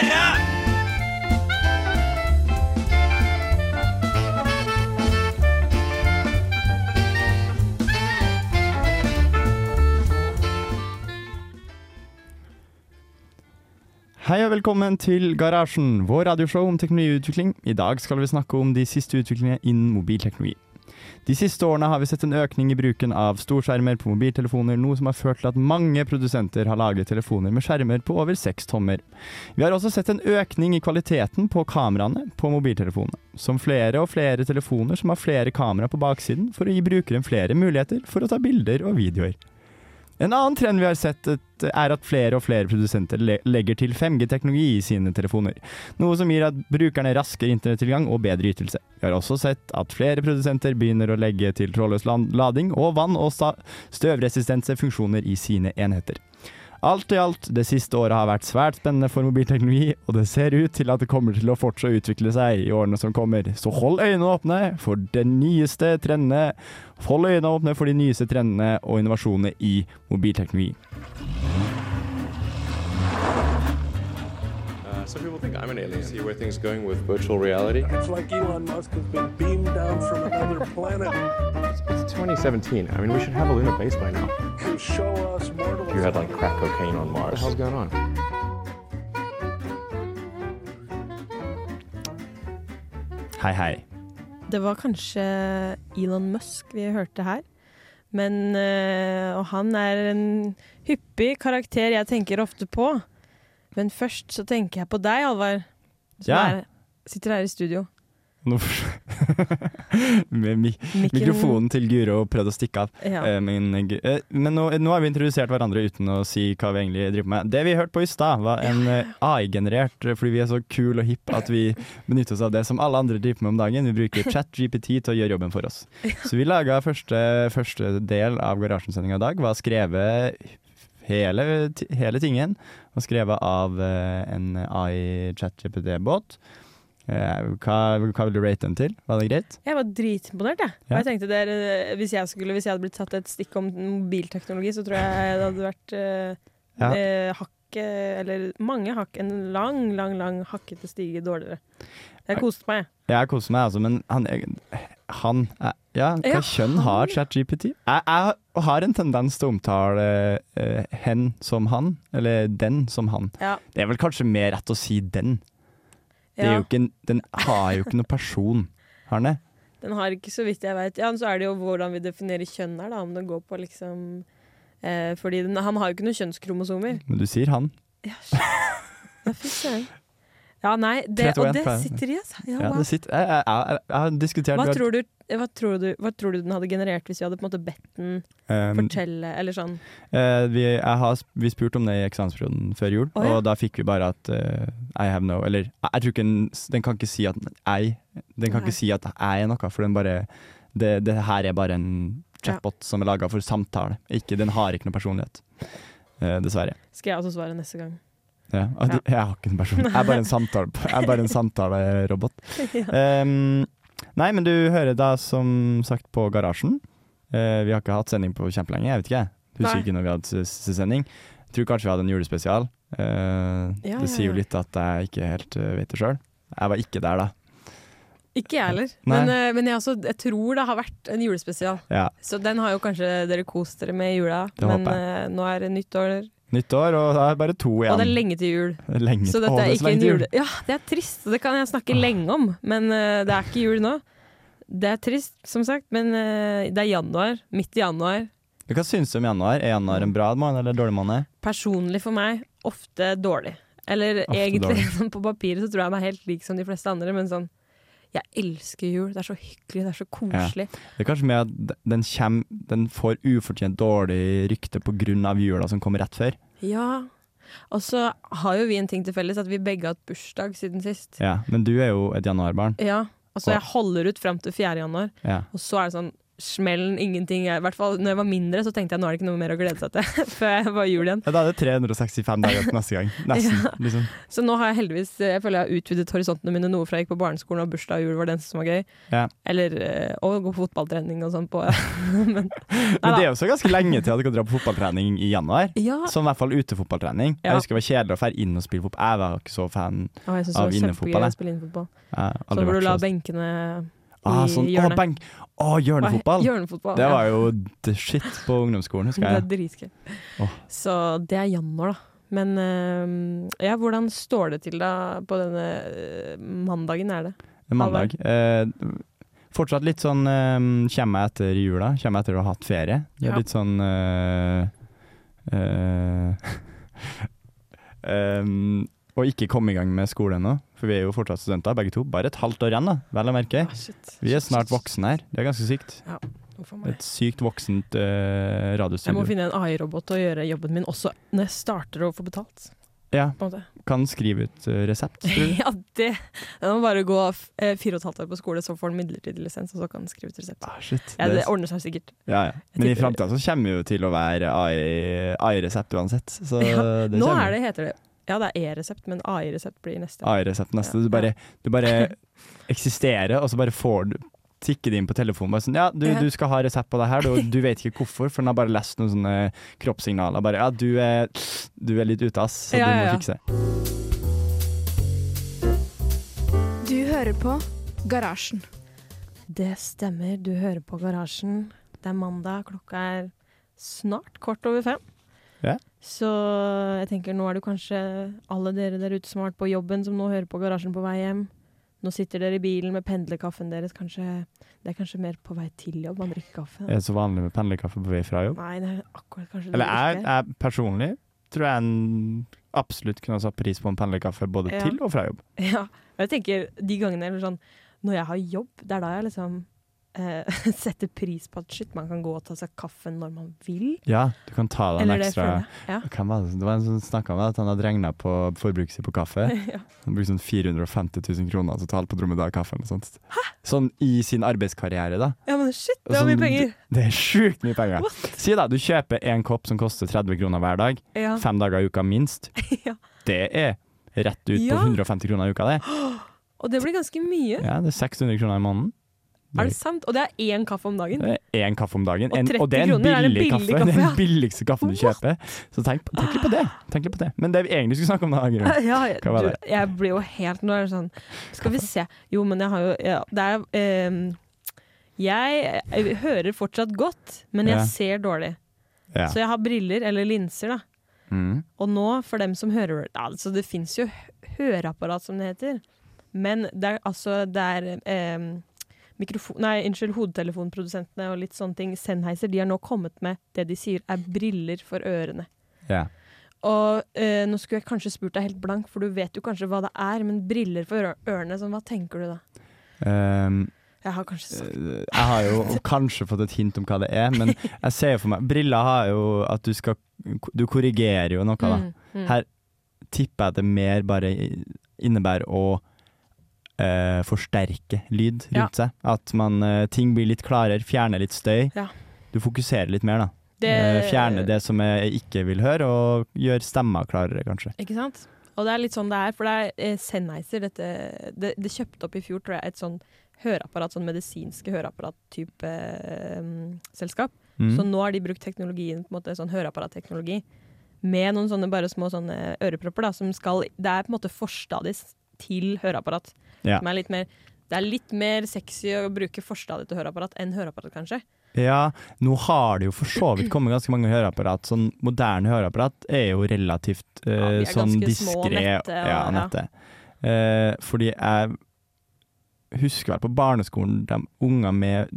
Hei og velkommen til Garasjen, vår radioshow om teknologiutvikling. I dag skal vi snakke om de siste utviklingene innen mobilteknologi. De siste årene har vi sett en økning i bruken av storskjermer på mobiltelefoner, noe som har ført til at mange produsenter har laget telefoner med skjermer på over seks tommer. Vi har også sett en økning i kvaliteten på kameraene på mobiltelefonene, som flere og flere telefoner som har flere kamera på baksiden for å gi brukeren flere muligheter for å ta bilder og videoer. En annen trend vi har sett, er at flere og flere produsenter legger til 5G-teknologi i sine telefoner, noe som gir at brukerne raskere internettilgang og bedre ytelse. Vi har også sett at flere produsenter begynner å legge til trådløs lading og vann- og støvresistense funksjoner i sine enheter. Alt i alt, det siste året har vært svært spennende for mobilteknologi, og det ser ut til at det kommer til å fortsette å utvikle seg i årene som kommer. Så hold øynene åpne for de nyeste trendene. Hold øynene åpne for de nyeste trendene og innovasjonene i mobilteknologi. I'm an alien. See where things going with virtual reality. It's like Elon Musk has been beamed down from another planet It's, it's 2017. I mean, we should have a lunar base by now. You show us mortals. You had like crack cocaine on Mars. What the hell's going on? Hei, hei. Det var kanskje Elon Musk vi hørte her. Men øh, Og han er en hyppig karakter jeg tenker ofte på. Men først så tenker jeg på deg, Alvar. Som Ja. er, sitter her i studio. Med mi Mikken- mikrofonen til Guro prøvd å stikke av. Ja. Eh, Men, eh, men nå, nå har vi introdusert hverandre uten å si hva vi egentlig driver med. Det vi hørte på i stad, var en AI-generert, eh, fordi vi er så kule og hipp at vi benytter oss av det som alle andre driver med om dagen. Vi bruker ChatGPT til å gjøre jobben for oss. Så vi laga første, første del av Garasjensendinga i dag, var skrevet hele, hele tingen. Og skrevet av eh, en AI-ChatGPT-båt. Eh, hva, hva vil du rate den til? Var det greit? Jeg var dritimponert, jeg. Ja. jeg tenkte der, øh, hvis, jeg skulle, hvis jeg hadde blitt tatt et stikk om mobilteknologi, så tror jeg det hadde vært uh, Ja. uh, hakk Eller mange hakk. En lang, lang, lang hakkete stige dårligere. Jeg koste meg, jeg. Jeg koser meg, altså, men han, han er- Ja, hva Ja, kjønn har ChatGPT? Jeg, jeg har en tendens til å omtale uh, hen som han, eller den som han. Ja. Det er vel kanskje mer rett å si den. Det Ja. en- den har jo ikke noen person, har den det? Den har ikke, så vidt jeg vet Ja, men så er det jo hvordan vi definerer kjønn her, da. Om det går på liksom eh, Fordi den, han har jo ikke noen kjønnskromosomer. Men du sier han. Ja, fy søren. Ja, nei, det, 3-2-1 og det på- sitter i oss. Ja, Ja, det sitter, jeg, jeg, jeg, jeg har diskutert hva, tror du, hva, tror du, hva tror du den hadde generert hvis vi hadde på en måte bedt den um, fortelle, eller sånn? Uh, vi, har, vi spurte om det i eksamensperioden før jul, oh, ja. og da fikk vi bare at uh, I have no Eller jeg, tror ikke den, den kan ikke si at jeg Den kan Nei. ikke si at jeg er noe, for den bare Det, det her er bare en chatbot som er laga for samtale. Ikke, den har ikke noe personlighet. Uh, dessverre. Skal jeg også svare neste gang? Ja. Ah, Jeg har ikke en person. Jeg er bare en, samtale, er bare en samtalerobot. Um, nei, men du hører da som sagt på Garasjen. Uh, vi har ikke hatt sending på kjempelenge, jeg vet ikke. jeg Husker Nei. ikke når vi hadde s- s- sending. Tror kanskje vi hadde en julespesial. Uh, Ja, det sier jo litt at jeg ikke helt eh, vet det sjøl. Jeg var ikke der da. Ikke jeg heller. Men, men jeg, også, jeg tror det har vært en julespesial. Ja, Så den har jo kanskje dere kost dere med i jula. Det men eh, nå er det nyttår, Nytt år, og det er bare to igjen. og det er lenge til jul. Er lenge. Så dette det er ikke en jul jule... Ja, det er trist, og det kan jeg snakke lenge om. Men uh, det er ikke jul nå. Det er trist, som sagt, men uh, det er januar. Midt i januar. Hva syns du om januar? Er januar en bra måned eller dårlig måned? Personlig for meg ofte dårlig. Eller Ofte egentlig dårlig. på papiret så tror jeg meg helt lik som de fleste andre, men sånn Jeg elsker jul. Det er så hyggelig, det er så koselig. Det er kanskje med at den, kjem, den får ufortjent dårlig rykte pga. jula som kommer rett før. Ja. Og så har jo vi en ting til felles, at vi begge har hatt bursdag siden sist. Ja, men du er jo et januarbarn. Ja, altså Og- jeg holder ut fram til 4. januar, Ja. og så er det sånn smellen, ingenting. I hvert fall når jeg var mindre, så tenkte jeg nå er det ikke noe mer å glede seg til før jeg var jul igjen. Ja, Da er det 365 dager til neste gang. Nesten. Ja. liksom. Så nå har jeg heldigvis Jeg føler jeg har utvidet horisontene mine noe fra jeg gikk på barneskolen og bursdag og jul var det eneste som var gøy. Ja. Eller eh, å gå på fotballtrening og sånn på Men Men det er jo så ganske lenge til at du kan dra på fotballtrening i januar. ja. Som i hvert fall utefotballtrening. Ja. Jeg husker det var kjedelig å dra inn og spille fotball. Jeg var ikke så fan. Å, jeg synes Av det var innefotball, kjempegøy jeg. å spille innefotball. Har Sånn du la benkene ah, i hjørnet. Å, bang! Å, hjørnefotball! Hjørnefotball. Det ja. var jo the shit på ungdomsskolen, husker Det er jeg. dritgøy. Åh. Så det er januar, da. Men eh, ja, hvordan står det til da på denne eh, mandagen, er det? Mandag. Eh, fortsatt litt sånn eh, Kommer jeg etter jula? Kommer jeg etter å ha hatt ferie? Det er Ja. litt sånn eh, eh, em, Og ikke komme i gang med skole ennå, for vi er jo fortsatt studenter begge to. Bare et halvt år igjen, da, vel å merke. Ah. Vi er snart voksne her. Det er ganske sykt. Ja. Et sykt voksent uh, Jeg må finne en AI-robot å gjøre jobben min også når jeg starter å få betalt. Ja, kan skrive ut uh, resept. tror du? ja, det Den må bare gå eh, fire og et halvt år på skole, så får han midlertidig lisens, og så kan han skrive ut resept. Ah, shit. Ja, Det- det ordner seg sikkert. ja, ja. Men i framtida så kommer vi jo til å være AI AI-resept uansett. Så Ja, det Nå kommer. er det, heter det Ja, det er E-resept, men AI-resept blir neste. AI-resept neste. Du bare, du bare eksisterer, og så bare får du tikke det inn på telefonen. Bare sånn, ja, du, du skal ha resept på det her, du, du vet ikke hvorfor, for den har bare lest noen sånne kroppssignaler. Bare, ja, du er, du er litt ute, ass, så Ja, du må ja, ja. fikse. Du hører på Garasjen. Det stemmer, du hører på Garasjen. Det er mandag, klokka er snart kort over fem. Ja. Så jeg tenker nå er det kanskje alle dere der ute som har vært på jobben, som nå hører på Garasjen på vei hjem. Nå sitter dere i bilen med pendlerkaffen deres. Kanskje, det er kanskje mer på vei til jobb, man drikker kaffe. Er det så vanlig med pendlerkaffe på vei fra jobb? Nei, det er akkurat kanskje Eller jeg, jeg personlig tror jeg en absolutt kunne satt pris på en pendlerkaffe både Ja. til og fra jobb. Ja, og jeg tenker de gangene eller sånn, når jeg har jobb, det er da jeg liksom eh, sette pris på at shit, man kan gå og ta seg kaffen når man vil. Ja, du kan ta deg en Eller ekstra føler. Ja. Var det? det var en som snakka om at han hadde regna på forbruket sitt på kaffe. ja. Han brukte sånn 450 000 kroner totalt på Dromedar-kaffe. eller noe sånt. Sånn i sin arbeidskarriere, da. ja, men shit, det var mye sånn- penger! Det er sjukt mye penger. What? Si da, du kjøper en kopp som koster 30 kroner hver dag, Ja. fem dager i uka minst. Ja. Det er rett ut på 150 kroner i uka, det. Og det blir ganske mye. Ja, det er 600 kroner i måneden. Er det sant? Og det er én kaffe om dagen. Én kaffe om dagen. Og En, 30 og det er en kroner er billig, billig kaffe. kaffe, ja. den billigste kaffen du kjøper. Så tenk, tenk litt på det. Tenk litt på det. Men det vi egentlig skulle snakke om, da, Gro Ja, det? jeg blir jo helt Nå er det sånn Skal vi se. Jo, men jeg har jo ja, Det er um, jeg, jeg hører fortsatt godt, men jeg ser dårlig. Ja. Så jeg har briller, eller linser, da. Mm. Og nå, for dem som hører Altså, det fins jo høreapparat, som det heter. Men det er altså Det er mikrofon... Nei, unnskyld, hodetelefonprodusentene og litt sånne ting. Sennheiser de har nå kommet med det de sier er briller for ørene. ja. Og eh, nå skulle jeg kanskje spurt deg helt blank, for du vet jo kanskje hva det er, men briller for ørene, sånn, hva tenker du da? Um, Jeg har kanskje sagt Eh, Jeg har jo kanskje fått et hint om hva det er, men jeg ser jo for meg Briller har jo at du skal Du korrigerer jo noe, da. Mm, mm. Her tipper jeg at det mer bare innebærer å eh, forsterke lyd rundt seg. At man, eh, ting blir litt klarere, fjerner litt støy. Ja. Du fokuserer litt mer, da. Det- Eh, fjerne det som jeg ikke vil høre, og gjør stemma klarere, kanskje. Ikke sant? Og det er litt sånn det er, for det er eh, Sennheiser, dette det, det kjøpte opp i fjor, tror jeg, et sånn høreapparat, sånn medisinske høreapparat-type um, selskap. Mm. Så nå har de brukt teknologien, på en måte sånn høreapparatteknologi, med noen sånne bare små sånne ørepropper, da, som skal Det er på en måte forstadis til høreapparat. Ja. Er mer det er litt mer sexy å bruke forstadiet til høreapparat enn høreapparat, kanskje. Ja, nå har det jo for så vidt kommet ganske mange høreapparat. Sånn moderne høreapparat er jo relativt uh, Ja, er sånn diskré. nette, Ja, ja. nette. Eh, fordi jeg husker vel på barneskolen de unger med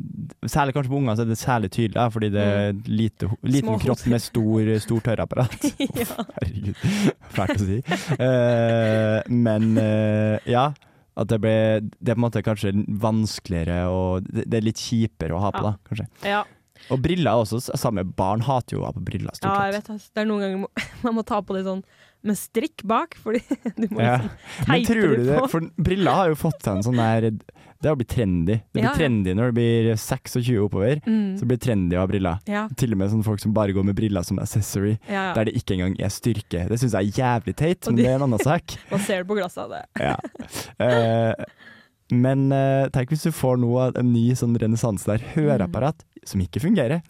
Særlig kanskje på unger så er det særlig tydelig, da, fordi det er lite, liten Mm. Små kropp med stor, stort høreapparat. ja. Herregud, fælt å si. Uh, men eh, ja. At det, ble, det er på en måte kanskje vanskeligere og det, det er litt kjipere å ha på, da, kanskje. ja. Og briller også. Samme barn hater jo å ha på briller, Stort Ja, jeg vet. Det er noen ganger man må ta på litt sånn med strikk bak, fordi du må Ja. liksom teipe tror du det det? på. For briller har jo fått seg en sånn der Det har blitt trendy. Det blir Ja, ja. trendy når det blir 26 oppover. Mm. Så blir det trendy å ha briller. Til og med sånne folk som bare går med briller som accessory, der det ikke engang er styrke. Det syns jeg er jævlig teit, men de- det er en annen sak. Man ser det på glasset av det. Ja. Uh, men uh, tenk hvis du får noe av en ny sånn renessanse der, høreapparat, som ikke fungerer.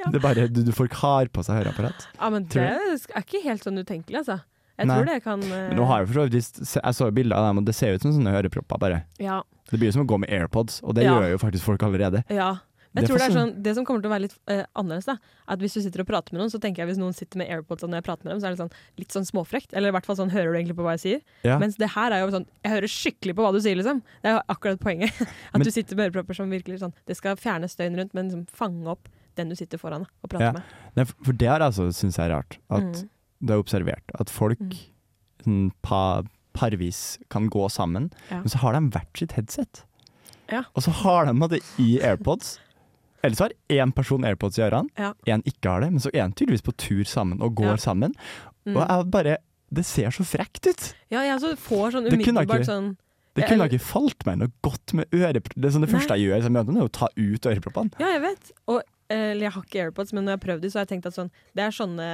Ja. Det er bare, du, får har på seg høreapparat. Ja, men Tror det er ikke helt sånn utenkelig, altså. Jeg Nei. tror det kan uh... Nå har jeg for Jeg så bilder av dem, og det ser ut som sånne hørepropper, bare. Ja. Det blir jo som å gå med AirPods, og det Ja. gjør jo faktisk folk allerede. ja. Jeg det tror det er sånn, det som kommer til å være litt uh, annerledes, da, at hvis du sitter og prater med noen, så tenker jeg hvis noen sitter med AirPods og når jeg prater med dem, så er det sånn, litt sånn småfrekt. Eller i hvert fall sånn, hører du egentlig på hva jeg sier? Ja. Mens det her er jo sånn, jeg hører skikkelig på hva du sier, liksom. Det er jo akkurat poenget. At Men- du sitter med ørepropper som virkelig sånn, det skal fjerne støyen rundt, men liksom fange opp den du sitter foran og prater Ja. med. Nei, for- det har altså syns jeg er rart. At Mm. det er observert at folk Mm. sånn, pa, parvis kan gå sammen, Ja. men så har de hvert sitt headset. Ja. Og så har de det i AirPods. Eller så har én person AirPods i ørene, Ja. ikke har det, men så er en tydeligvis på tur sammen og går sammen. Mm. Og jeg bare Det ser så frekt ut! Ja, jeg altså får sånn umiddelbart sånn Det kunne da ikke falt meg noe godt med ørepropper. Det sånn det første jeg gjør, så jeg møter er å ta ut øreproppene. Ja, jeg vet. Og, eller jeg har ikke AirPods, men når jeg har prøvd de, så har jeg tenkt at sånn, det er sånne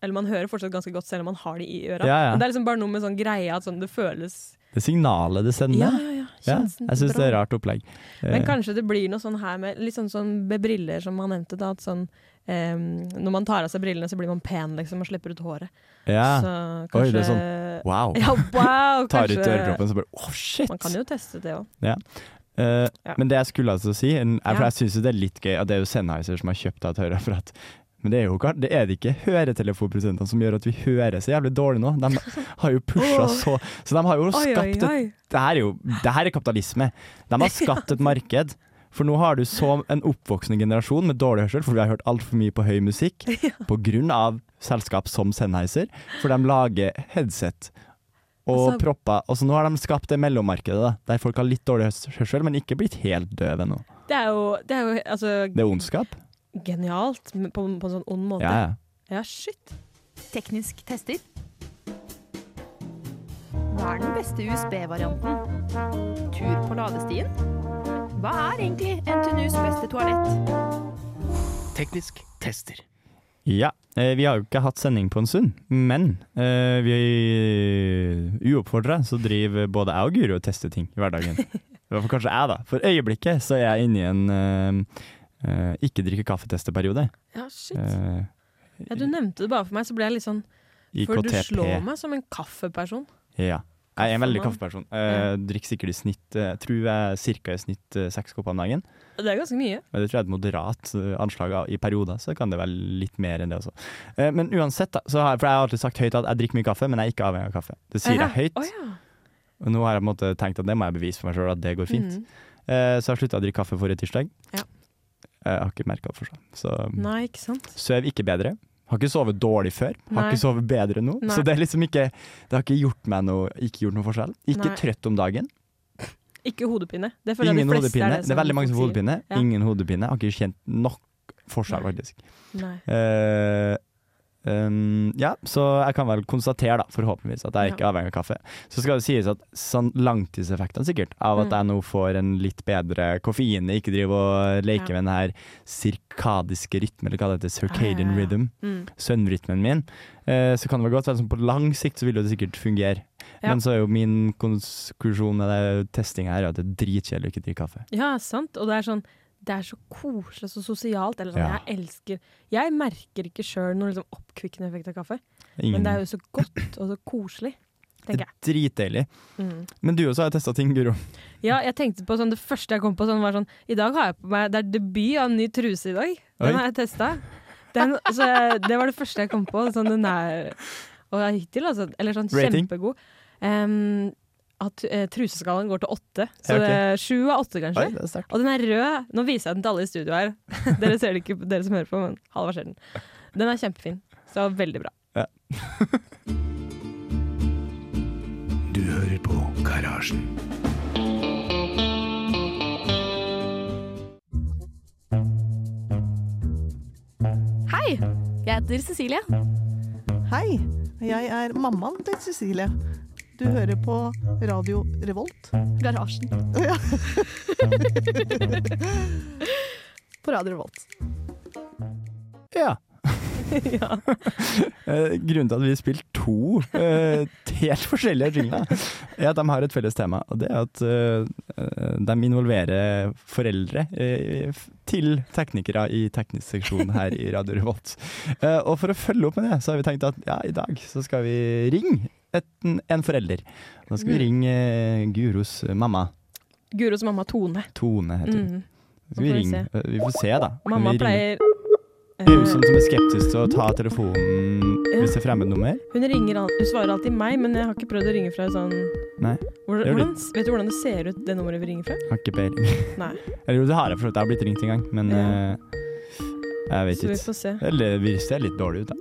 Eller man hører fortsatt ganske godt selv om man har de i øra. Ja, ja. Men det er liksom bare noe med sånn greie at sånn det føles Det signalet det sender. Ja, ja, ja. Ja, jeg syns det er rart opplegg. Men Eh, kanskje det blir noe sånn her med litt sånn, sånn med briller som han nevnte. Da, at sånn, um, når man tar av seg brillene, så blir man pen liksom, og slipper ut håret. ja. Så Oi, det er sånn Wow. Ja, wow! Tar ut kanskje øreproppen, så bare oh shit! Man kan jo teste det òg. Eh, Ja. Men det jeg skulle altså si, en, for jeg syns det er litt gøy at det er jo Sennheiser som har kjøpt av et høreapparat. Men det er jo ikke, det er det ikke høretelefonprodusentene som gjør at vi hører så jævlig dårlig nå. De har jo pusha oh. så Så de har jo Oi, oi, skapt et det her er jo det her er kapitalisme. De har skapt et marked. For nå har du så en oppvoksende generasjon med dårlig hørsel, for vi har hørt altfor mye på høy musikk av selskap som Sennheiser, for de lager headset og Altså- propper. Og så nå har de skapt det mellommarkedet, da, der folk har litt dårlig hørs- hørsel, men ikke blitt helt døve ennå. Det er jo, det er jo altså, Det er ondskap. genialt men på, på en sånn ond måte. Ja, ja. Ja, shit. Teknisk tester. Hva er den beste USB-varianten? Tur på ladestien? Hva er egentlig NTNUs beste toalett? Teknisk tester. Ja, vi har jo ikke hatt sending på en stund, men uh, vi uoppfordra så driver både jeg og Guro og tester ting i hverdagen. I hvert fall kanskje jeg, da. For øyeblikket så er jeg inne i en uh, uh, ikke drikke kaffe-testeperiode. Ja, shit. Ja, du nevnte det bare for meg, så ble jeg litt sånn For du slår meg som en kaffeperson. Ja. Jeg er en veldig kaffeperson. Uh, drikker sikkert i snitt uh, Tror jeg cirka i snitt eh, seks kopper om dagen. Det er ganske mye. Men det tror jeg er et moderat eh, anslag i perioder, så kan det være litt mer enn det også. Eh, men uansett, da, så har for jeg har alltid sagt høyt at jeg drikker mye kaffe, men jeg er ikke avhengig av kaffe. Det sier jeg høyt. Oh, ja. Og nå har jeg på en måte tenkt at det må jeg bevise for meg sjøl at det går fint. Mm. Eh, så jeg slutta å drikke kaffe forrige tirsdag. Ja. Jeg har ikke merka det for seg. Så Nei, ikke sant. søv ikke bedre. Har ikke sovet dårlig før. Har Nei. ikke sovet bedre nå. Nei. Så det liksom ikke Det har ikke gjort meg noe Ikke gjort noe forskjell. Ikke Nei. trøtt om dagen. Ikke hodepine. Det føler jeg Ingen de fleste er Det er veldig mange som sier. hodepine. Ja. Ingen hodepine. Har ikke kjent nok forskjell, faktisk. Nei. Eh, um, ja, så jeg kan vel konstatere, da, forhåpentligvis, at jeg ikke er avhengig av kaffe. Så skal det sies at sånn langtidseffektene sikkert, av at Mm. jeg nå får en litt bedre koffein, ikke driver og leker Ja. med den her sirkadiske rytmen, eller hva det heter, circadian Ja, ja, ja. rhythm, Mm. søvnrytmen min, uh, så kan det vel godt være sånn på lang sikt så vil det sikkert fungere. Men så er jo min konklusjon med det testing her at det er dritkjedelig å ikke drikke kaffe. Ja, sant. Og det er sånn det er så koselig så sosialt. Eller sånn, Ja. Jeg elsker Jeg merker ikke sjøl noen liksom oppkvikkende effekt av kaffe, Ingen, men det er jo så godt og så koselig, det er dritdeilig. Mm. Men du også har testa ting, Guro. Ja, jeg tenkte på sånn, Det første jeg kom på, sånn, var sånn I dag har jeg på meg Det er debut av en ny truse i dag. Den Oi. har jeg testa. Det var det første jeg kom på. Sånn den er Og hittil, altså. Eller sånn Rating? kjempegod. Em, at eh, truseskallen går til åtte. Så Ja, det er sju av åtte, kanskje. Oi, det er. Og den er rød. Nå viser jeg den til alle i studio her. dere ser det ikke, dere som hører på, men Halvard ser den. Den er kjempefin. Så veldig bra. Du hører på Garasjen. Hei, jeg heter Cecilie. Hei, Jeg er mammaen til Cecilie. Du hører på Radio Revolt. Garasjen. Oh, ja. På Radio Revolt. Ja. ja. Eh, grunnen til at vi har spilt to eh, helt forskjellige jingler, er at de har et felles tema. Og det er at eh, de involverer foreldre til teknikere i teknisk seksjon her i Radio Revolt. Og for å følge opp med det, så har vi tenkt at ja, i dag så skal vi ringe et, en forelder. Da skal vi Mm. ringe eh, Guros mamma. Guros mamma Tone. Tone heter hun. Mm. Skal vi, ringe? vi. Eh, vi får se, da. Mamma pleier Det er eh, sånn som er skeptisk til å ta telefonen hvis det er fremmednummer. Hun ringer Hun svarer alltid meg, men jeg har ikke prøvd å ringe fra sånn Nei. hvordan, Vet du hvordan det ser ut, det nummeret vi ringer fra? Har ikke peiling. Eller jo, det har jeg for så vidt. Jeg har blitt ringt en gang, men Ja. uh, jeg vet Så vi får se. Eller det ser litt dårlig ut, da.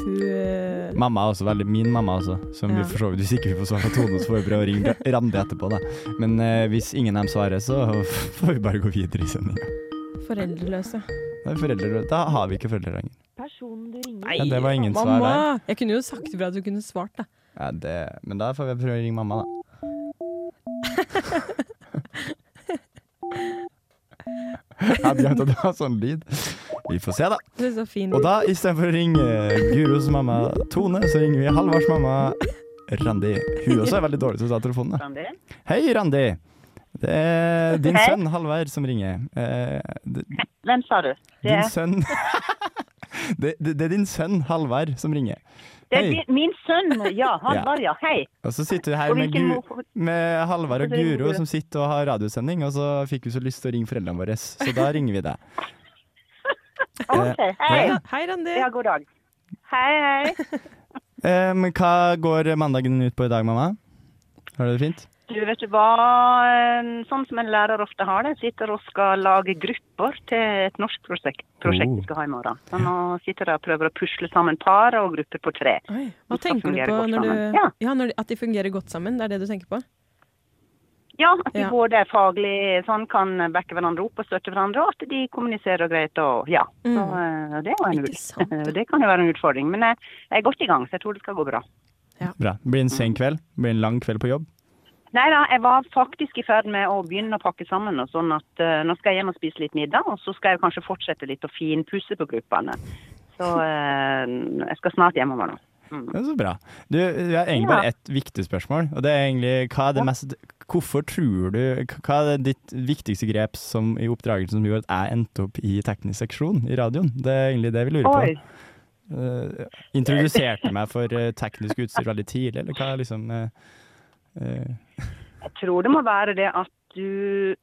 Hun Mamma er også veldig Min mamma også, som vi Ja. for så vidt Hvis ikke vi får svar fra Tone, så får vi prøve å ringe Randi etterpå, da. Men eh, hvis ingen av dem svarer, så får vi bare gå videre i sendinga. foreldreløse. Da har vi ikke foreldre lenger. Personen du ringer. Nei, Ja, det var ingen svar mamma! der. Jeg kunne jo sagt ifra at du kunne svart, da. Ja, det, men da får vi prøve å ringe mamma, da. Jeg hadde glemt at det var sånn lyd. Vi får se, da. Det er så fin. Og da, istedenfor å ringe Guros mamma Tone, så ringer vi Halvards mamma Randi. Hun også er veldig dårlig til å ta telefonen. Da. Hei, Randi. Det er din Hei. sønn Halvard som ringer. Eh, Hvem sa du? Det din er, sønn det, det, det er din sønn Halvard som ringer. Det er Hei. din- min sønn, ja. Halvard, ja. Hei. Og så sitter vi her med, Gu, med Halvard og Guro som sitter og har radiosending, og så fikk vi så lyst til å ringe foreldrene våre, så da ringer vi deg. Ok, Hei. ja. Hei, Randi. Ja, god dag. Hei, hei. um, hva går mandagen ut på i dag, mamma? Har du det fint? Du, vet du hva? eh, Sånn som en lærer ofte har det, sitter og skal lage grupper til et norsk prosjekt, prosjekt Oh. vi skal ha i morgen. Så nå sitter jeg og prøver å pusle sammen par og grupper på tre. Oi, hva tenker du på når du ja. Ja. når de, At de fungerer godt sammen? Det er det du tenker på? Ja, at de Ja. både er faglig sånn kan backe hverandre opp og støtte hverandre, og at de kommuniserer greit og ja. Mm. Så, det, er en, sant, det. det kan jo være en utfordring. Men jeg, jeg er godt i gang, så jeg tror det skal gå bra. Bra. Det blir en sen kveld. Det blir en lang kveld på jobb. Nei da, jeg var faktisk i ferd med å begynne å pakke sammen. og sånn at uh, Nå skal jeg hjem og spise litt middag, og så skal jeg kanskje fortsette litt å finpusse på gruppene. Så uh, jeg skal snart hjemover nå. Mm. Det er så bra. Du, jeg har egentlig bare ett viktig spørsmål, og det er egentlig hva er det mest Hvorfor tror du Hva er ditt viktigste grep som i oppdragelsen som gjorde at jeg endte opp i teknisk seksjon i radioen? Det er egentlig det vi lurer Oi. på. Eh, introduserte meg for teknisk utstyr veldig tidlig, eller hva liksom eh, Jeg tror det må være det at du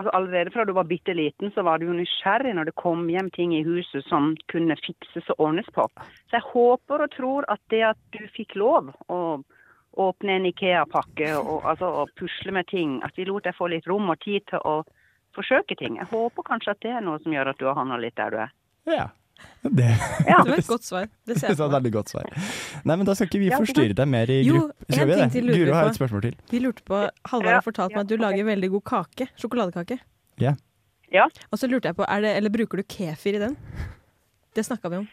altså Allerede fra du var bitte liten, så var du jo nysgjerrig når det kom hjem ting i huset som kunne fikses og ordnes på. Så jeg håper og tror at det at du fikk lov å åpne en Ikea-pakke og, altså, og pusle med ting, at vi lot deg få litt rom og tid til å forsøke ting. Jeg håper kanskje at det er noe som gjør at du har havna litt der du er. Ja. Det, Ja. Det var et godt svar. Det ser det jeg var et for meg. veldig godt svar. Nei, men da skal ikke vi Ja, forstyrre deg mer i Jo, gruppe. en Skal vi ting det? til lurer vi Guro har et spørsmål til. Vi lurte på Halvard har fortalt meg at du lager veldig god kake. Sjokoladekake. Ja. Ja. Og så lurte jeg på, er det, eller bruker du kefir i den? Det snakka vi om.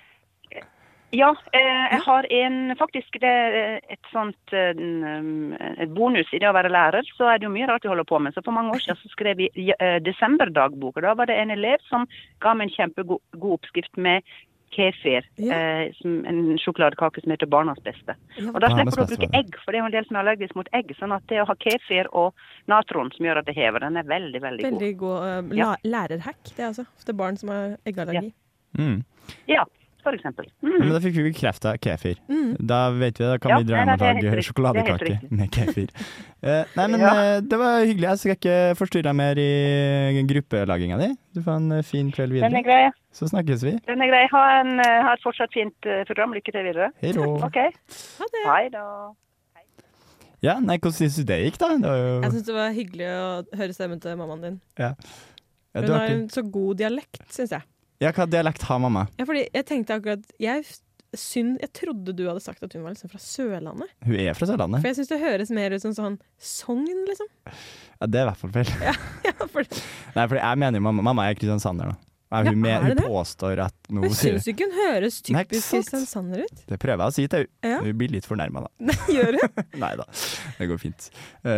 Ja, eh, jeg har en faktisk det er et sånt eh, um, et bonus i det å være lærer. Så er det jo mye rart vi holder på med. Så for mange år siden så skrev vi eh, desemberdagbok. og Da var det en elev som ga meg en kjempegod oppskrift med kefir. Ja. Eh, en sjokoladekake som heter Barnas beste. Ja, Og da slipper du å bruke egg, for det er jo en del som er allergisk mot egg. Sånn at det å ha kefir og natron som gjør at det hever, den er veldig, veldig, Veldig god uh, Ja. la lærerhack, det altså. Ofte barn som har eggallergi. Mm. Ja, Ja, Mm. Men da fikk vi bekrefta kefir. Mm. Da vet vi det. Da kan Ja, vi dra hjem og lage sjokoladekake med kefir. uh, nei, men Ja. uh, det var hyggelig. Jeg skal ikke forstyrre deg mer i gruppelaginga di. Du får en eh, fin kveld Den er videre. grei. Så snakkes vi. Den er grei. Ha, en, ha et fortsatt fint program. Lykke til videre. Hei rå. OK. Ha det. Hei da. Ja, nei, hvordan syns du det gikk, da? Det var jo Jeg syns det var hyggelig å høre stemmen til mammaen din. ja, Hun du har en så god dialekt, syns jeg. Ja, hva dialekt har mamma? Ja, fordi jeg tenkte akkurat Jeg, synd, jeg trodde du hadde sagt at hun var liksom fra Sørlandet. Hun er fra Sørlandet. For jeg syns det høres mer ut som sånn Sogn, liksom. Ja, det er i hvert fall feil. Ja, for Nei, for jeg mener jo mamma, mamma er kristiansander, da. Nei, Ja, hun, med, er hun påstår at Men sier syns ikke hun høres typisk kristiansander ut? Det prøver jeg å si til henne. Ja. Hun blir litt fornærma, da. Nei, gjør hun? Nei da, det går fint. Uh,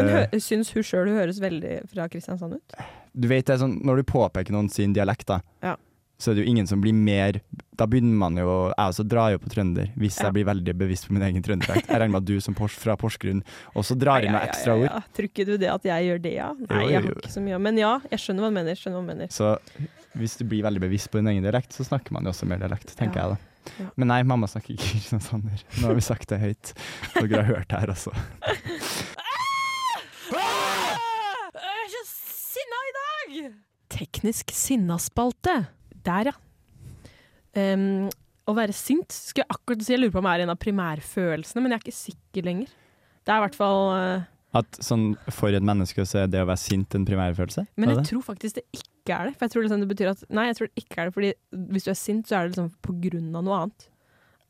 Men hø syns hun sjøl hun høres veldig fra Kristiansand ut? du vet det sånn, Når du påpeker noen sin dialekt, da, Ja. så er det jo ingen som blir mer Da begynner man jo Jeg også drar jo på trønder, hvis Ja. jeg blir veldig bevisst på min egen trønderdialekt. Jeg regner med at du som pors fra Porsgrunn også drar inn noen ekstra ord. ja. Tror ikke du det at jeg gjør det, ja? Nei, Jo, jeg jo, har ikke så mye. Men ja, jeg skjønner hva du mener. Skjønner hva du mener. Så hvis du blir veldig bevisst på din egen dialekt, så snakker man jo også mer dialekt, tenker Ja. jeg da. Ja. Men nei, mamma snakker ikke kristiansander. Nå har vi sagt det høyt. Dere har hørt det her også. Jeg er så sinna i dag! Teknisk sinnaspalte. Der, ja. Um, å være sint skulle jeg akkurat si. Jeg lurer på om det er en av primærfølelsene, men jeg er ikke sikker lenger. Det er i hvert fall uh, At sånn, for et menneske så er det å være sint en primærfølelse? Men jeg tror faktisk det ikke er det. For jeg tror liksom det betyr at Nei, jeg tror det ikke er det, fordi hvis du er sint, så er det liksom på grunn av noe annet.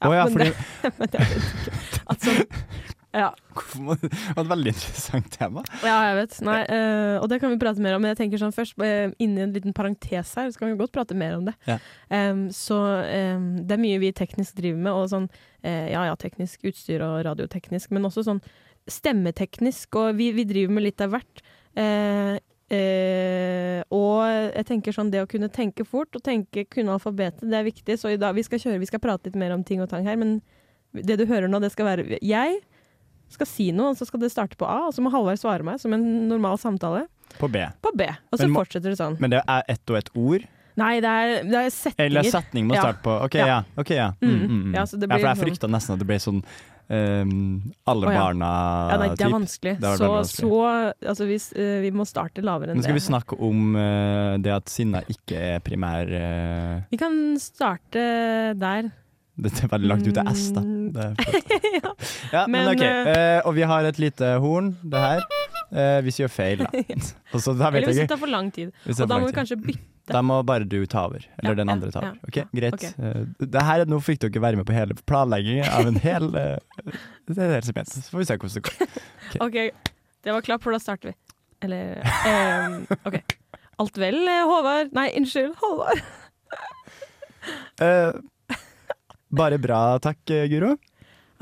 Å ja, men fordi det, men jeg vet ikke. At sånn Ja, Det var et veldig interessant tema. ja jeg vet. Nei, uh, og det kan vi prate mer om. Men jeg tenker sånn først, uh, inni en liten parentes her, så kan vi godt prate mer om det. Ja. Um, så um, det er mye vi teknisk driver med, og sånn uh, ja ja, teknisk utstyr og radioteknisk, men også sånn stemmeteknisk, og vi, vi driver med litt av hvert. Eh, eh, og jeg tenker sånn det å kunne tenke fort og tenke kunne alfabetet, det er viktig. Så i dag vi skal kjøre, vi skal prate litt mer om ting og tang her, men det du hører nå, det skal være Jeg skal si noe, og så skal det starte på A, og så må Halvard svare meg som en normal samtale På B. på B. Og så Men fortsetter det sånn. Men det er ett og ett ord? Nei, det er, det er setninger. Eller setning må starte på OK, Ja. ja. ok, ja. Mm, Mm. mm, mm. Ja, så det ja, for jeg sånn- frykta nesten at det ble sånn ehm, alle oh, ja. barna Ja, nei, det er vanskelig. Det så, vanskelig. så altså, vi, uh, vi må starte lavere enn Nå skal vi snakke om uh, det at sinna ikke er primær uh... Vi kan starte der. Det er veldig langt ut til S, da. Mm. Det ja. ja, men, Men, OK. og vi har et lite horn, det her. Hvis vi gjør feil, da. Og så, da vet Eller hvis det tar for lang tid. Det Og da må vi kanskje bytte. Da må bare du ta over. Eller Ja, den andre ta over. Ok, Greit. Okay. Eh, det her, nå fikk dere være med på hele planleggingen av en hel eh, Det er helt spent. Så får vi se hvordan det går. OK, det var klapp, for da starter vi. Eller um, OK. Alt vel, eh, Håvard? Nei, unnskyld, Håvard. uh, bare bra, takk, Guro.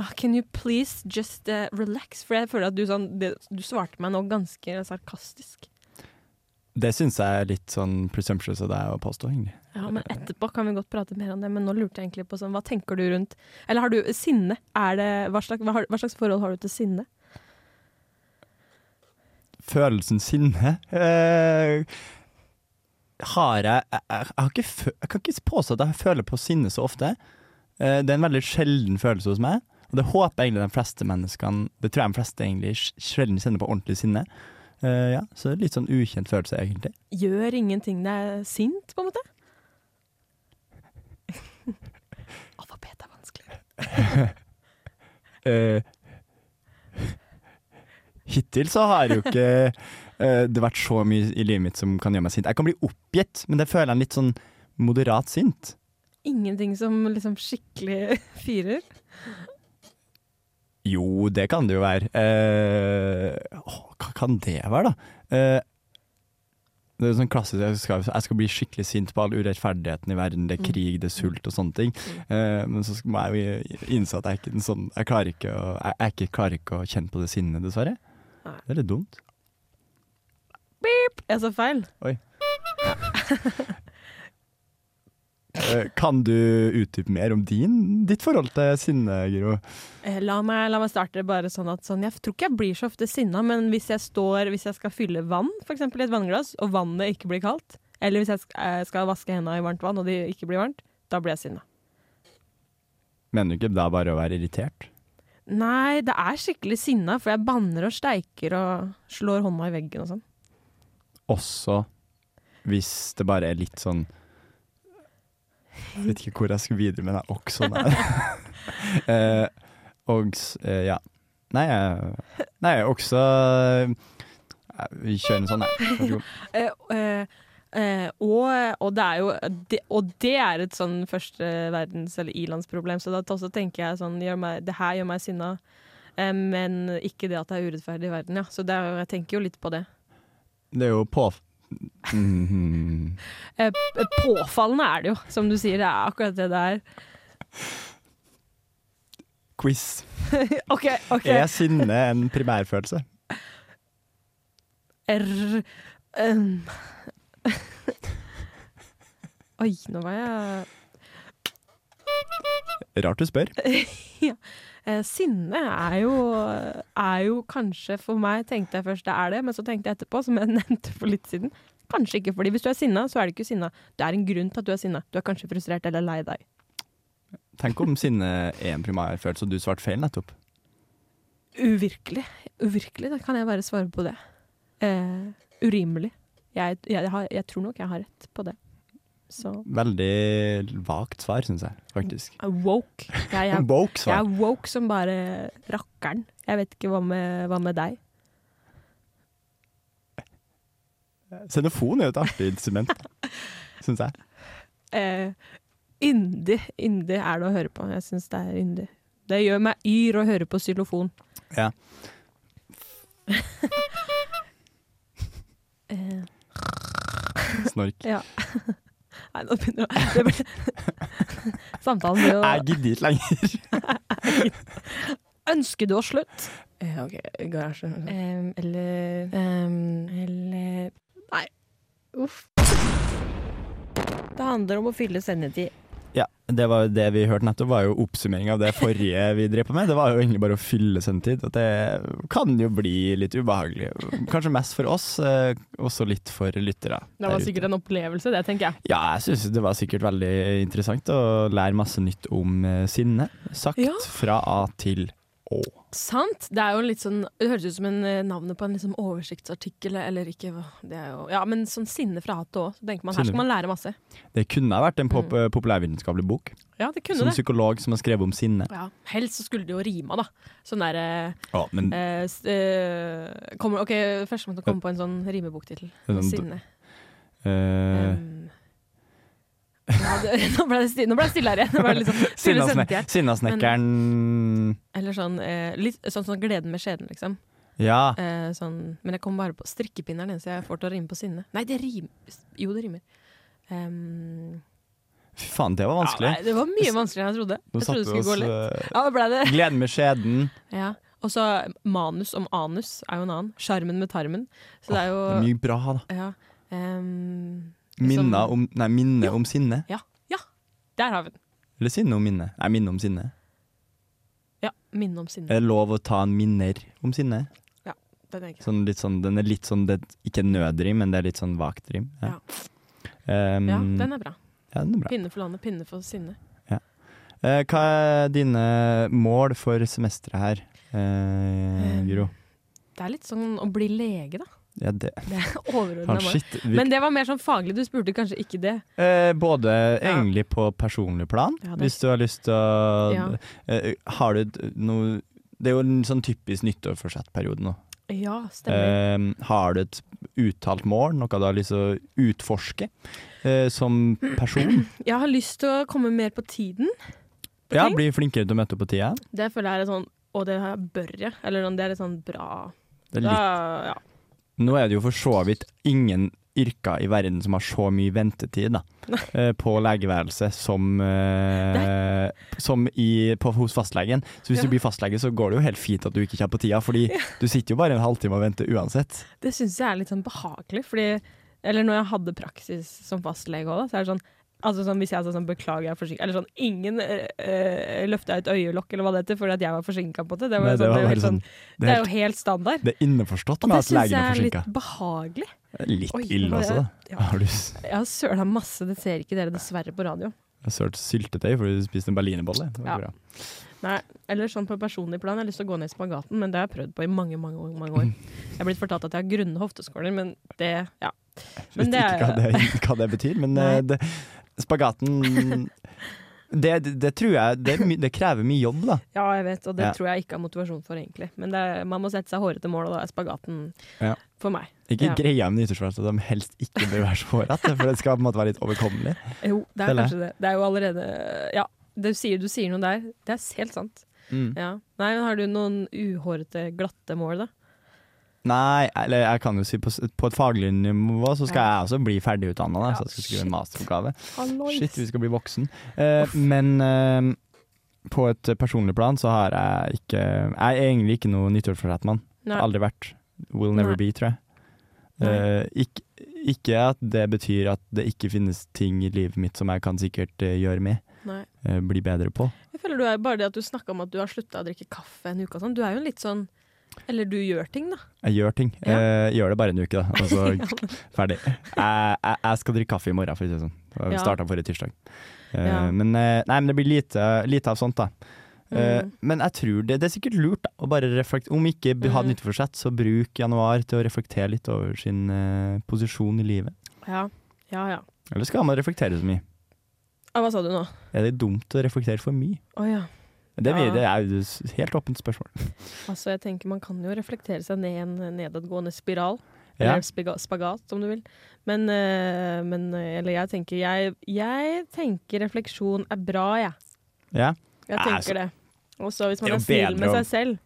Oh, can you please just uh, relax? For jeg føler at du, sånn, det, du svarte meg nå ganske sarkastisk. Det syns jeg er litt sånn presumptuous av deg å påstå, egentlig. Ja, men etterpå kan vi godt prate mer om det. Men nå lurte jeg egentlig på sånn, hva tenker du rundt Eller har du sinne? Er det, hva, slags, hva, slags forhold har du til sinne? Følelsen sinne eh, har jeg jeg, jeg, har ikke jeg kan ikke påstå at jeg føler på sinne så ofte. Eh, det er en veldig sjelden følelse hos meg, og det håper jeg egentlig de fleste menneskene Det tror jeg de fleste egentlig sjelden kjenner på ordentlig sinne. Eh, ja, så det litt sånn ukjent følelse, egentlig. Gjør ingenting deg sint, på en måte? Alfabet er vanskelig. uh, hittil så har jo ikke uh, det vært så mye i livet mitt som kan gjøre meg sint. Jeg kan bli oppgitt, men det føler jeg litt sånn moderat sint. Ingenting som liksom skikkelig fyrer. Jo, det kan det jo være. Eh, åh, hva kan det være, da? Eh, det er sånn klassisk jeg skal, jeg skal bli skikkelig sint på all urettferdigheten i verden. Det er Mm. krig, det er sult og sånne ting. Eh, men så må jeg jo innse at jeg ikke sånn Jeg klarer ikke å, jeg, jeg ikke, klarer ikke å kjenne på det sinnet, dessverre. Det er litt dumt. Beep. Jeg sa feil. Eh, kan du utdype mer om din, ditt forhold til sinne, Guro? Eh, La meg, la meg starte bare sånn at sånn, Jeg tror ikke jeg blir så ofte sinna, men hvis jeg står Hvis jeg skal fylle vann, f.eks. i et vannglass, og vannet ikke blir kaldt, eller hvis jeg eh, skal vaske hendene i varmt vann, og det ikke blir varmt, da blir jeg sinna. Mener du ikke da bare å være irritert? Nei, det er skikkelig sinna, for jeg banner og steiker og slår hånda i veggen og sånn. Også hvis det bare er litt sånn Jeg vet ikke hvor jeg skal videre med den også der. eh, og eh, ja. Nei, nei, også eh, Vi kjører en sånn, nei. Vær så god. Eh, eh, eh, og, og det er jo det, Og det er et sånn første verdens- eller ilandsproblem, så da også tenker jeg sånn meg, Det her gjør meg sinna, eh, men ikke det at det er urettferdig i verden, ja. Så er, jeg tenker jo litt på det. Det er jo på Mhm. Eh, påfallende er det jo, som du sier. Det er akkurat det det er. Quiz. OK, OK. Er sinne en primærfølelse? R... Um. Oi, nå var jeg Rart du spør. Eh, Sinne er jo, er jo kanskje for meg, tenkte jeg først det er det, men så tenkte jeg etterpå, som jeg nevnte for litt siden, kanskje ikke. fordi hvis du er sinna, så er du ikke sinna. Det er en grunn til at du er sinna. Du er kanskje frustrert eller lei deg. Tenk om sinne er en primærfølelse, og du svarte feil nettopp. Uvirkelig. Uvirkelig, da kan jeg bare svare på det. Eh, urimelig. Jeg, jeg, har, jeg tror nok jeg har rett på det. Så Veldig vagt svar, syns jeg, faktisk. woke. Jeg, jeg, Woke jeg svar. er woke som bare rakkeren. Jeg vet ikke hva med, hva med deg. Xenofon er jo et artig instrument, syns jeg. Eh, yndig. Yndig er det å høre på. Jeg syns det er yndig. Det gjør meg yr å høre på xylofon. Ja. Eh, Snork. ja. Nei, nå begynner det å blir- Samtalen blir jo Jeg gidder ikke lenger. Ønsker du å slutte? Eh, OK, garasje. eller Eller Nei. Uff. Det handler om å fylle sendetid. Ja, det var det vi hørte nettopp, var jo oppsummering av det forrige vi drev på med. Det var jo egentlig bare å fylle sendetid, og det kan jo bli litt ubehagelig. Kanskje mest for oss, eh, også litt for lyttere. Det var sikkert en opplevelse, det, tenker jeg. Ja, jeg syns det var sikkert veldig interessant å lære masse nytt om eh, sinne. Sagt Ja. fra A til Sant. Det er jo litt sånn Det høres ut som en eh, navnet på en liksom oversiktsartikkel, eller ikke det er jo, Ja, men sånn sinne fra hatet. Så tenker man her skal man lære masse. Det kunne vært en pop populærvitenskapelig bok. Ja, det Mm. kunne Som det. psykolog som har skrevet om sinne. Ja, Helst så skulle det jo rima, da. Sånn derre Ja, men eh, eh, kommer- OK, førstemann til å komme på en sånn rimeboktittel. Sånn- Sinne. eh, Um, nå ble det stille, ble det stille her igjen. Liksom, Sinnasne-. Sinnasnekkeren Eller sånn, eh, litt, sånn sånn gleden med skjeden, liksom. Ja. Eh, sånn, men jeg kommer bare på strikkepinneren, er det eneste jeg får til å rime på sinne. Nei, det rimer Jo, det rimer. Um, Fy faen, det var vanskelig. Ja, nei, det var mye vanskeligere enn jeg trodde. Nå Jeg trodde det skulle oss, gå lett. eh, Ja, ble det. Gleden med skjeden. Ja. Og så manus om anus er jo en annen. Sjarmen med tarmen. Så det er jo Det er mye bra, da. ja, um, Minner som- om Nei, minne om sinne. Ja, ja, der har vi den. Eller sinne om minne. Nei, minne om sinne. Ja, Minne om sinne. Er det lov å ta en minner om sinne? Ja, Den er ikke. Sånn sånn, den er litt sånn det, Ikke nødrim, men det er litt sånn vagt rim. Ja. Um, Ja, den er bra. ja, den er bra. Pinne for landet, pinne for sinne. Eh, hva er dine mål for semesteret her, Um, Guro? Det er litt sånn å bli lege, da. Ja, det Det er overordna ah, mål. Men det var mer sånn faglig, du spurte kanskje ikke det. eh, både Ja. egentlig på personlig plan, Ja, hvis du har lyst til å Ja. eh, Har du noe Det er jo en sånn typisk nyttårsforsettperiode nå. Ja, stemmer. Eh, har du et uttalt mål, noe du har lyst til å utforske eh, som person? Jeg har lyst til å komme mer på tiden. på Ja, ting. bli flinkere til å møte på tida. Det føler jeg er sånn Og det her bør jeg. Eller sånn, det er litt sånn bra Det er litt, da, ja. Nå er det jo for så vidt ingen yrker i verden som har så mye ventetid da, eh, på legeværelse som, uh, som i, på, hos fastlegen. Så hvis Ja. du blir fastlege, så går det jo helt fint at du ikke kommer på tida, fordi du sitter jo bare en halvtime og venter uansett. Det syns jeg er litt sånn behagelig, fordi Eller når jeg hadde praksis som fastlege òg, så er det sånn Altså sånn, Hvis jeg sa sånn 'beklager, jeg er forsinka' Eller sånn Ingen øh, løfta et øyelokk eller hva det heter fordi at jeg var forsinka på det. Det, sånn, er jo helt sånn, det er jo helt- helt standard. Det er innforstått Og det at syns jeg er litt forsinka. behagelig. Litt Oi, ille jeg- ja. Har du Jeg har søla masse, det ser ikke dere dessverre på radio. jeg har sølt syltetøy fordi du spiste en berlinerbolle? Ja. Nei, eller sånn på personlig plan. Jeg har lyst til å gå ned i spagaten, men det har jeg prøvd på i mange mange, mange år. Jeg har blitt fortalt at jeg har grunne hofteskåler, men det Ja. Men det ikke hva det, hva det betyr, men eh, det, spagaten det, det, det tror jeg det, det krever mye jobb, da. Ja, jeg vet, og det Ja. tror jeg ikke har motivasjon for, egentlig. Men det er, man må sette seg hårete mål, og da er spagaten Ja. for meg. Ikke Ja. greia med nyttårsforsett at de helst ikke bør være så hårete, for det skal på en måte være litt overkommelig. Jo, det er kanskje det. Det er jo allerede Ja, det sier, du sier noe der. Det er helt sant. Mm. Ja. Nei, men har du noen uhårete, glatte mål, da? Nei, eller jeg kan jo si på, på et faglig nivå så skal jeg også bli ferdigutdanna. Ja, så jeg skal skrive en masteroppgave. Hallois. Shit, vi skal bli voksen. Eh, men eh, på et personlig plan så har jeg ikke Jeg er egentlig ikke noe nyttårsforsettmann. Aldri vært. Will never Nei. be, tror jeg. Eh, ikke, ikke at det betyr at det ikke finnes ting i livet mitt som jeg kan sikkert eh, gjøre med. Eh, bli bedre på. Jeg føler du er bare det at du snakka om at du har slutta å drikke kaffe en uke og sånn. Du er jo en litt sånn Eller du gjør ting, da. Jeg gjør ting. Ja. Jeg gjør det bare en uke, da. Og så ferdig. Jeg, jeg, jeg skal drikke kaffe i morgen, for å si det sånn. Ja. Starta forrige tirsdag. Eh, Ja. men, eh, nei, men det blir lite, lite av sånt, da. Eh, Mm. Men jeg tror det, det er sikkert lurt da, å bare reflektere. Om ikke ha Mm. nytteforsett, så bruk januar til å reflektere litt over sin uh, posisjon i livet. Ja. ja, ja. Eller skal man reflektere så mye? Ja, hva sa du nå? Er det dumt å reflektere for mye? Oh, ja. Det, Ja. det er jo et helt åpent spørsmål. Altså, jeg tenker man kan jo reflektere seg ned i en nedadgående spiral. Eller spagat, om du vil. Men, eh, men eh, Eller jeg tenker jeg, jeg tenker refleksjon er bra, jeg. Ja. Jeg tenker altså, det. Og så hvis man er er snill med seg selv.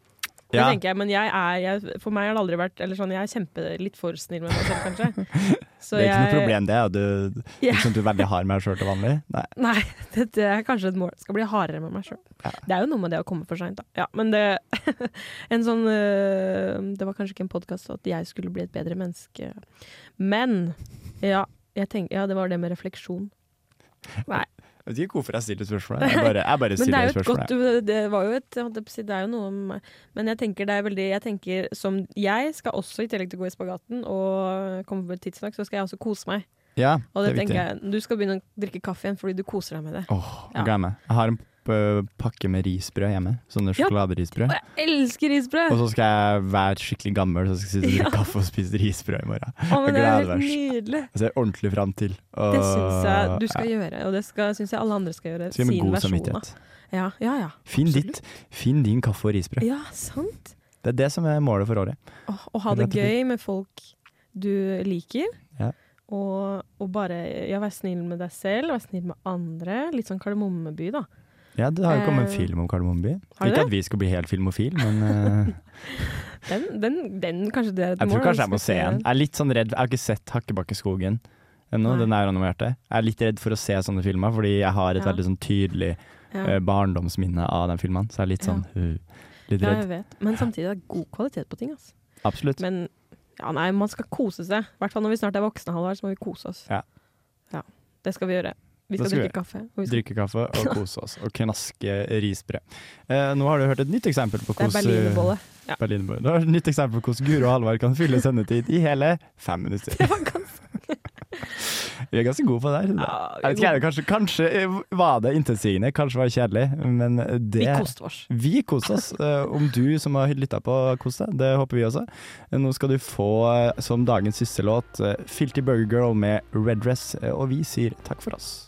Det Ja. tenker jeg, men jeg er, jeg, for meg har det aldri vært Eller sånn, jeg er kjempe litt for snill med meg selv, kanskje. Så det er ikke jeg- noe problem, det. Du, yeah. Sånn du er veldig hard med deg sjøl til vanlig. Nei. Nei, det, det er kanskje et mål. Skal bli hardere med meg sjøl. Ja. Det er jo noe med det å komme for seint, da. Ja, men det En sånn øh, Det var kanskje ikke en podkast at jeg skulle bli et bedre menneske. Men ja, tenker, ja, det var det med refleksjon. Nei. Jeg vet ikke hvorfor jeg stiller spørsmålet. Jeg bare, jeg bare Men det spørsmålet. godt Det var jo et Det er jo noe om Men jeg tenker det er veldig Jeg tenker som Jeg skal også, i tillegg til å gå i spagaten og komme på tidsnok, så skal jeg også kose meg. Ja, Og det det, er viktig. jeg Du skal begynne å drikke kaffe igjen fordi du koser deg med det. Åh, Ja. nå gleder jeg. Jeg har en pakke med risbrød hjemme. Sånne sjokoladerisbrød. Og jeg elsker risbrød! Og så skal jeg være skikkelig gammel så skal jeg sitte og drikke Ja. kaffe og spise risbrød i morgen. Å, men det er helt nydelig. Jeg ser ordentlig fram til. Og, Det syns jeg du skal gjøre, og det syns jeg alle andre skal gjøre. Skal sin god versjon av. Ja, ja, ja. Finn ditt. Finn din kaffe og risbrød. Ja, sant. Det er det som er målet for året. Å, å ha det gøy med folk du liker. Ja. Og, og bare ja, være snill med deg selv, være snill med andre. Litt sånn Kardemommeby, da. Ja, det har jo kommet en Eh, film om Kardemommeby. har Ikke at vi skal bli helt filmofil, men eh, Den, den, den kanskje det et jeg tror kanskje jeg må se den. Jeg er litt sånn redd, jeg har ikke sett Hakkebakkeskogen ennå, den er animert. Jeg er litt redd for å se sånne filmer, fordi jeg har et Ja. veldig sånn tydelig Ja. eh, barndomsminne av den filmen, så jeg er litt Ja. sånn uh, litt ja, redd. jeg vet. Men samtidig er det god kvalitet på ting. Altså. Absolutt. Men ja, nei, man skal kose seg. I hvert fall når vi snart er voksne, Halvard, så må vi kose oss. Ja. Ja, Det skal vi gjøre. Vi skal skal vi drikke kaffe. Og vi skal, Drikke kaffe og kose oss, og knaske risbrød. Eh, nå har du hørt et nytt eksempel på hvordan berlinerbolle. Ja. Berlinerbolle. Du har et nytt eksempel på hvordan Guro og Halvard kan fylle sendetid i hele fem minutter. Det var ganske Vi er ganske gode på det her. Ja, ikke, kanskje, kanskje eh, var det intetsigende, kanskje var det kjedelig, men det Vi koste oss. Vi koste oss. Eh, Om du som har lytta på, koste deg, det håper vi også. Eh, Nå skal du få eh, som dagens siste låt eh, Filty Burger Girl med Red Dress, eh, og vi sier takk for oss.